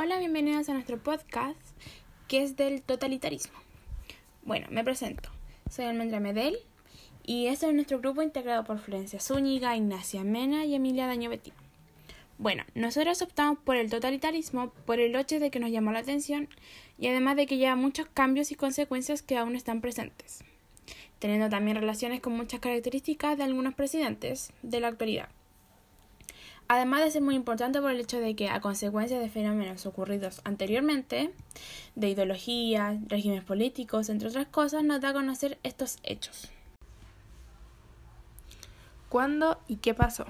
Hola, bienvenidos a nuestro podcast que es del totalitarismo. Bueno, me presento. Soy Almendra Medel y este es nuestro grupo integrado por Florencia Zúñiga, Ignacia Mena y Emilia Daño Betín. Bueno, nosotros optamos por el totalitarismo por el hecho de que nos llamó la atención y además de que lleva muchos cambios y consecuencias que aún están presentes, teniendo también relaciones con muchas características de algunos presidentes de la actualidad. Además de ser muy importante por el hecho de que, a consecuencia de fenómenos ocurridos anteriormente, de ideologías, regímenes políticos, entre otras cosas, nos da a conocer estos hechos. ¿Cuándo y qué pasó?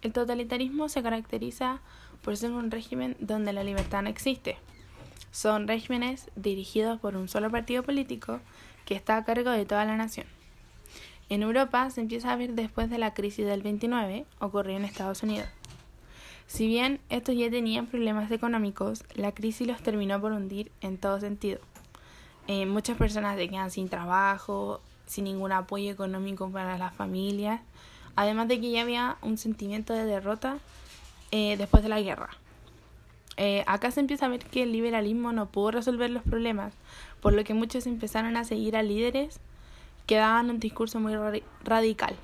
El totalitarismo se caracteriza por ser un régimen donde la libertad no existe. Son regímenes dirigidos por un solo partido político que está a cargo de toda la nación. En Europa se empieza a ver después de la crisis del 29, ocurrió en Estados Unidos. Si bien estos ya tenían problemas económicos, la crisis los terminó por hundir en todo sentido. Eh, muchas personas se quedan sin trabajo, sin ningún apoyo económico para las familias, además de que ya había un sentimiento de derrota eh, después de la guerra. Eh, acá se empieza a ver que el liberalismo no pudo resolver los problemas, por lo que muchos empezaron a seguir a líderes que daban un discurso muy radical.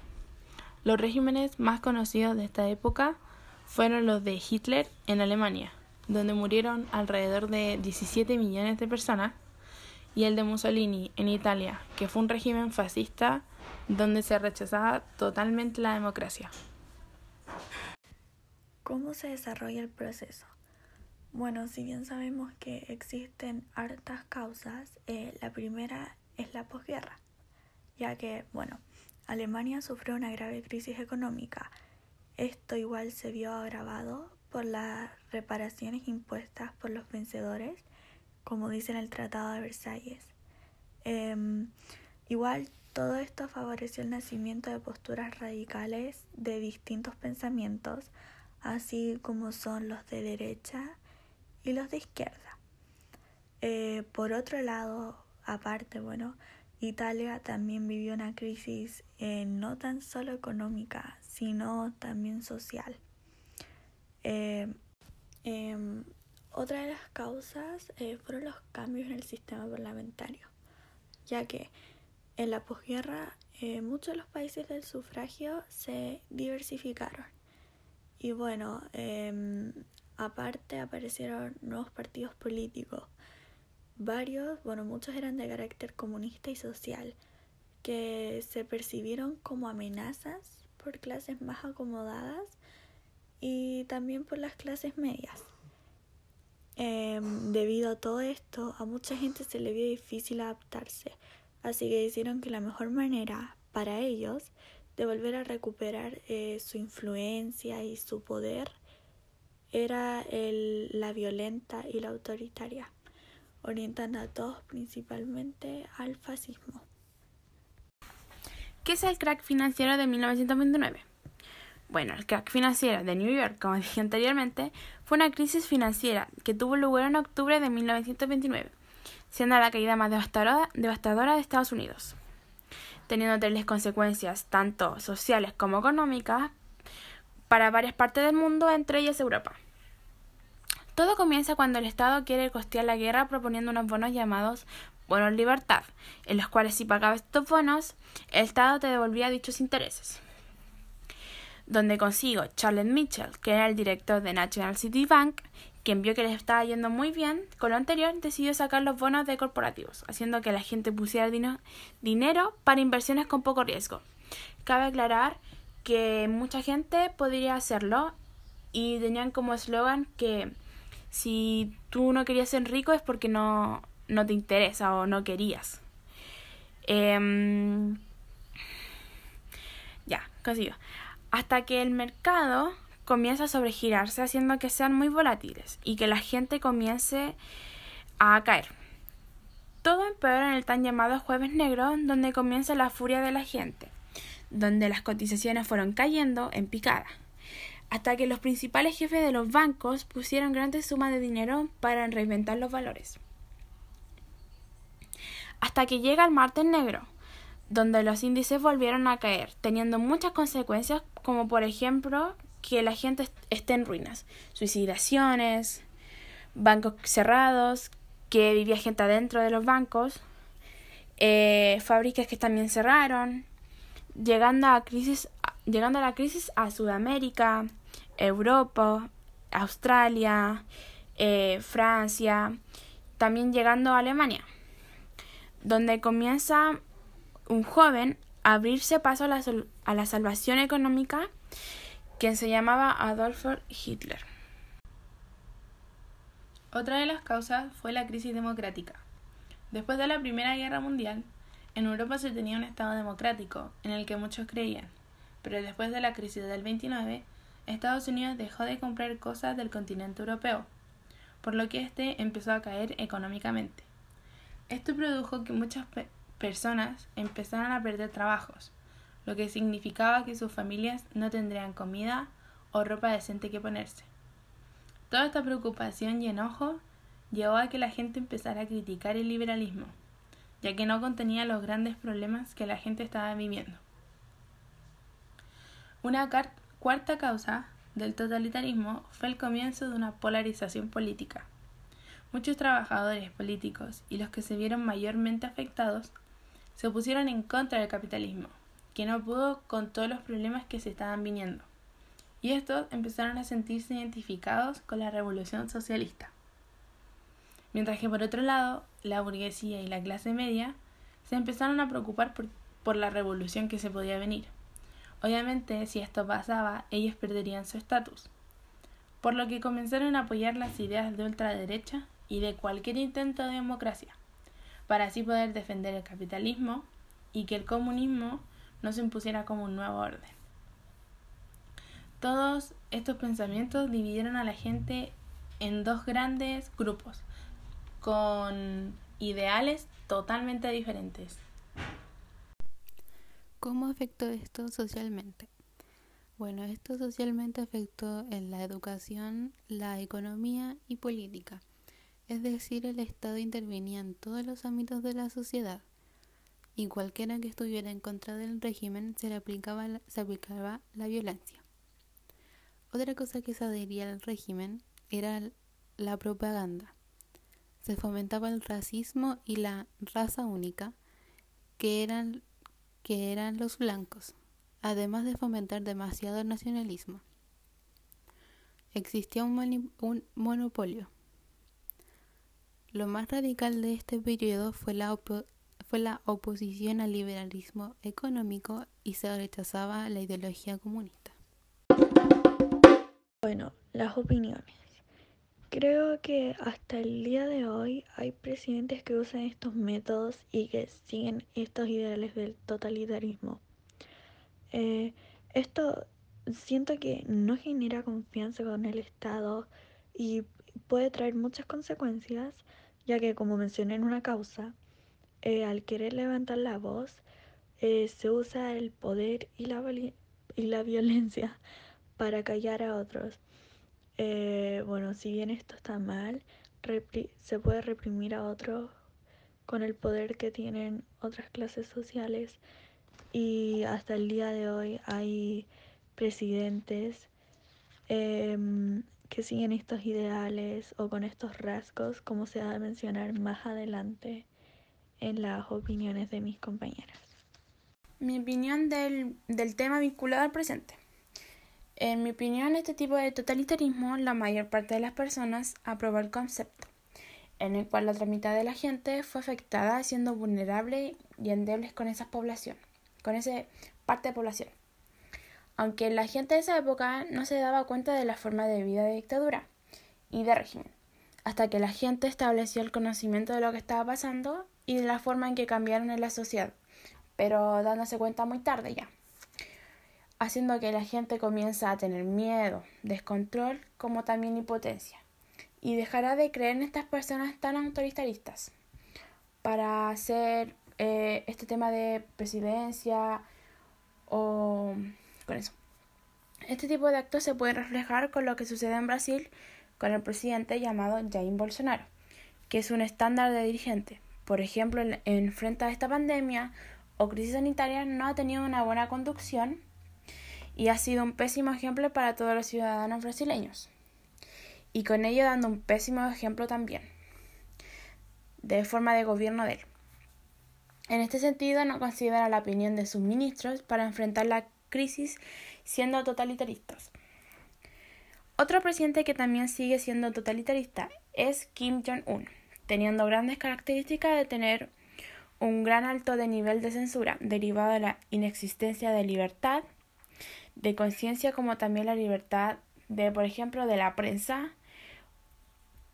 Los regímenes más conocidos de esta época fueron los de Hitler en Alemania, donde murieron alrededor de 17 millones de personas, y el de Mussolini en Italia, que fue un régimen fascista donde se rechazaba totalmente la democracia. ¿Cómo se desarrolla el proceso? Bueno, si bien sabemos que existen hartas causas, eh, la primera es la posguerra ya que, bueno, Alemania sufrió una grave crisis económica. Esto igual se vio agravado por las reparaciones impuestas por los vencedores, como dice en el Tratado de Versalles. Em, igual todo esto favoreció el nacimiento de posturas radicales de distintos pensamientos, así como son los de derecha y los de izquierda. Eh, por otro lado, aparte, bueno, Italia también vivió una crisis eh, no tan solo económica, sino también social. Eh, em, otra de las causas eh, fueron los cambios en el sistema parlamentario, ya que en la posguerra muchos de los países del sufragio se diversificaron. Y bueno, em, aparte aparecieron nuevos partidos políticos Varios, bueno, muchos eran de carácter comunista y social, que se percibieron como amenazas por clases más acomodadas y también por las clases medias. Em, debido a todo esto, a mucha gente se le vio difícil adaptarse, así que dijeron que la mejor manera para ellos de volver a recuperar eh, su influencia y su poder era el, la violenta y la autoritaria orientan a todos principalmente al fascismo. ¿Qué es el crack financiero de 1929? Bueno, el crack financiero de New York, como dije anteriormente, fue una crisis financiera que tuvo lugar en octubre de 1929, siendo la caída más devastadora, de Estados Unidos, teniendo tales consecuencias tanto sociales como económicas para varias partes del mundo, entre ellas Europa. Todo comienza cuando el Estado quiere costear la guerra proponiendo unos bonos llamados bonos libertad, en los cuales si pagabas estos bonos, el Estado te devolvía dichos intereses. Donde consigo Charles Mitchell, que era el director de National City Bank, quien vio que le estaba yendo muy bien con lo anterior, decidió sacar los bonos de corporativos, haciendo que la gente pusiera dinero para inversiones con poco riesgo. Cabe aclarar que mucha gente podría hacerlo y tenían como eslogan que si tú no querías ser rico es porque no, no te interesa o no querías. Em, ya, consigo. Hasta que el mercado comienza a sobregirarse haciendo que sean muy volátiles y que la gente comience a caer. Todo empeora en el tan llamado jueves negro donde comienza la furia de la gente, donde las cotizaciones fueron cayendo en picada hasta que los principales jefes de los bancos pusieron grandes sumas de dinero para reinventar los valores. Hasta que llega el martes negro, donde los índices volvieron a caer, teniendo muchas consecuencias como por ejemplo que la gente esté en ruinas, suicidaciones, bancos cerrados, que vivía gente adentro de los bancos, eh, fábricas que también cerraron, llegando a, crisis, llegando a la crisis a Sudamérica, Europa, Australia, eh, Francia, también llegando a Alemania, donde comienza un joven a abrirse paso a la, a la salvación económica, quien se llamaba Adolf Hitler. Otra de las causas fue la crisis democrática. Después de la Primera Guerra Mundial, en Europa se tenía un Estado democrático, en el que muchos creían, pero después de la crisis del 29, Estados Unidos dejó de comprar cosas del continente europeo, por lo que éste empezó a caer económicamente. Esto produjo que muchas personas empezaran a perder trabajos, lo que significaba que sus familias no tendrían comida o ropa decente que ponerse. Toda esta preocupación y enojo llevó a que la gente empezara a criticar el liberalismo, ya que no contenía los grandes problemas que la gente estaba viviendo. Una cuarta causa del totalitarismo fue el comienzo de una polarización política. Muchos trabajadores políticos y los que se vieron mayormente afectados se opusieron en contra del capitalismo, que no pudo con todos los problemas que se estaban viniendo y estos empezaron a sentirse identificados con la revolución socialista. Mientras que por otro lado, la burguesía y la clase media se empezaron a preocupar por, por la revolución que se podía venir. Obviamente, si esto pasaba, ellos perderían su estatus, por lo que comenzaron a apoyar las ideas de ultraderecha y de cualquier intento de democracia, para así poder defender el capitalismo y que el comunismo no se impusiera como un nuevo orden. Todos estos pensamientos dividieron a la gente en dos grandes grupos, con ideales totalmente diferentes. ¿Cómo afectó esto socialmente? Bueno, esto socialmente afectó en la educación, la economía y política. Es decir, el Estado intervenía en todos los ámbitos de la sociedad y cualquiera que estuviera en contra del régimen se le aplicaba, se aplicaba la violencia. Otra cosa que se adhería al régimen era la propaganda. Se fomentaba el racismo y la raza única, que eran, que eran los blancos, además de fomentar demasiado nacionalismo. Existía un, un monopolio. Lo más radical de este periodo fue la, fue la oposición al liberalismo económico y se rechazaba la ideología comunista. Bueno, las opiniones. Creo que hasta el día de hoy hay presidentes que usan estos métodos y que siguen estos ideales del totalitarismo. Eh, esto siento que no genera confianza con el Estado y puede traer muchas consecuencias, ya que como mencioné en una causa, eh, al querer levantar la voz, eh, se usa el poder y la, y la violencia para callar a otros. Eh, bueno, si bien esto está mal, se puede reprimir a otros con el poder que tienen otras clases sociales y hasta el día de hoy hay presidentes em, que siguen estos ideales o con estos rasgos como se va a mencionar más adelante en las opiniones de mis compañeras. Mi opinión del, del tema vinculado al presente. En mi opinión, este tipo de totalitarismo, la mayor parte de las personas aprobó el concepto, en el cual la otra mitad de la gente fue afectada siendo vulnerable y endebles con esa población, con esa parte de población. Aunque la gente de esa época no se daba cuenta de la forma de vida de dictadura y de régimen, hasta que la gente estableció el conocimiento de lo que estaba pasando y de la forma en que cambiaron en la sociedad, pero dándose cuenta muy tarde ya haciendo que la gente comience a tener miedo, descontrol, como también impotencia, y dejará de creer en estas personas tan autoritaristas para hacer eh, este tema de presidencia o con eso. Este tipo de actos se puede reflejar con lo que sucede en Brasil con el presidente llamado Jair Bolsonaro, que es un estándar de dirigente. Por ejemplo, en, en frente a esta pandemia o crisis sanitaria no ha tenido una buena conducción y ha sido un pésimo ejemplo para todos los ciudadanos brasileños. y con ello dando un pésimo ejemplo también de forma de gobierno de él. En este sentido, no considera la opinión de sus ministros para enfrentar la crisis siendo totalitaristas. Otro presidente que también sigue siendo totalitarista es Kim Jong-un, teniendo grandes características de tener un gran alto de nivel de censura derivado de la inexistencia de libertad, de conciencia como también la libertad de, por ejemplo, de la prensa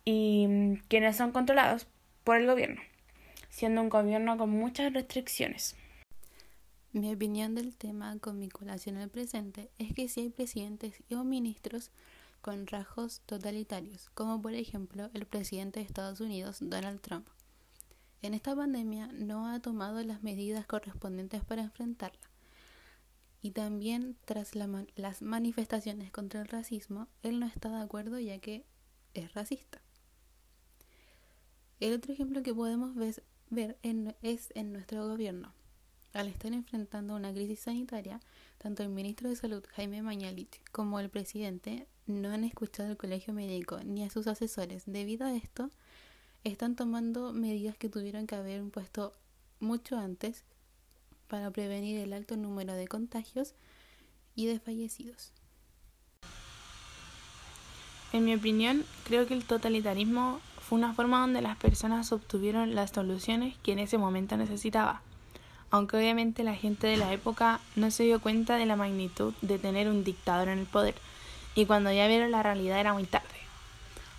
y quienes son controlados por el gobierno, siendo un gobierno con muchas restricciones. Mi opinión del tema con vinculación al presente es que si hay presidentes y o ministros con rasgos totalitarios, como por ejemplo el presidente de Estados Unidos, Donald Trump. En esta pandemia no ha tomado las medidas correspondientes para enfrentarla. Y también tras las manifestaciones contra el racismo, él no está de acuerdo ya que es racista. El otro ejemplo que podemos ver es en nuestro gobierno. Al estar enfrentando una crisis sanitaria, tanto el ministro de Salud, Jaime Mañalich, como el presidente no han escuchado al colegio médico ni a sus asesores. Debido a esto, están tomando medidas que tuvieron que haber impuesto mucho antes para prevenir el alto número de contagios y de fallecidos. En mi opinión, creo que el totalitarismo fue una forma donde las personas obtuvieron las soluciones que en ese momento necesitaba, aunque obviamente la gente de la época no se dio cuenta de la magnitud de tener un dictador en el poder, y cuando ya vieron la realidad era muy tarde.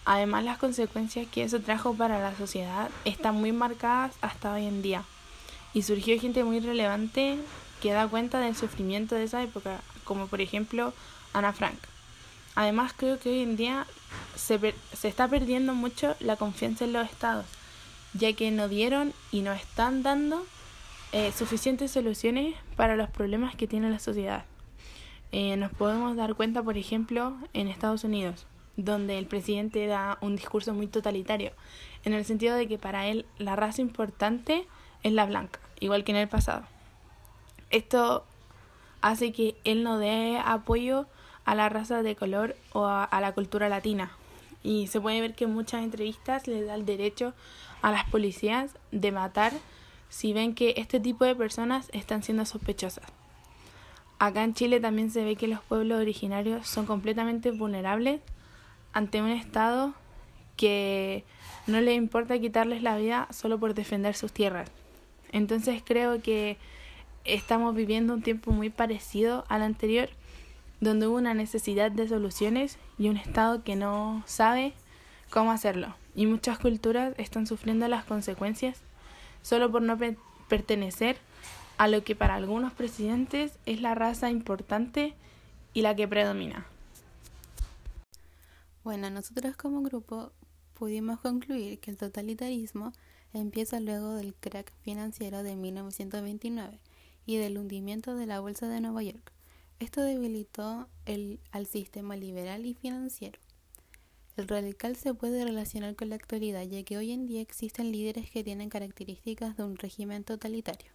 Además, las consecuencias que eso trajo para la sociedad están muy marcadas hasta hoy en día, y surgió gente muy relevante que da cuenta del sufrimiento de esa época, como por ejemplo Ana Frank. Además, creo que hoy en día se, se está perdiendo mucho la confianza en los estados, ya que no dieron y no están dando eh, suficientes soluciones para los problemas que tiene la sociedad. Eh, nos podemos dar cuenta, por ejemplo, en Estados Unidos, donde el presidente da un discurso muy totalitario, en el sentido de que para él la raza importante es la blanca, igual que en el pasado. Esto hace que él no dé apoyo a la raza de color o a, la cultura latina. Y se puede ver que en muchas entrevistas le da el derecho a las policías de matar si ven que este tipo de personas están siendo sospechosas. Acá en Chile también se ve que los pueblos originarios son completamente vulnerables ante un Estado que no le importa quitarles la vida solo por defender sus tierras. Entonces creo que estamos viviendo un tiempo muy parecido al anterior donde hubo una necesidad de soluciones y un Estado que no sabe cómo hacerlo. Y muchas culturas están sufriendo las consecuencias solo por no pertenecer a lo que para algunos presidentes es la raza importante y la que predomina. Bueno, nosotros como grupo pudimos concluir que el totalitarismo empieza luego del crack financiero de 1929 y del hundimiento de la Bolsa de Nueva York. Esto debilitó al sistema liberal y financiero. El radical se puede relacionar con la actualidad, ya que hoy en día existen líderes que tienen características de un régimen totalitario.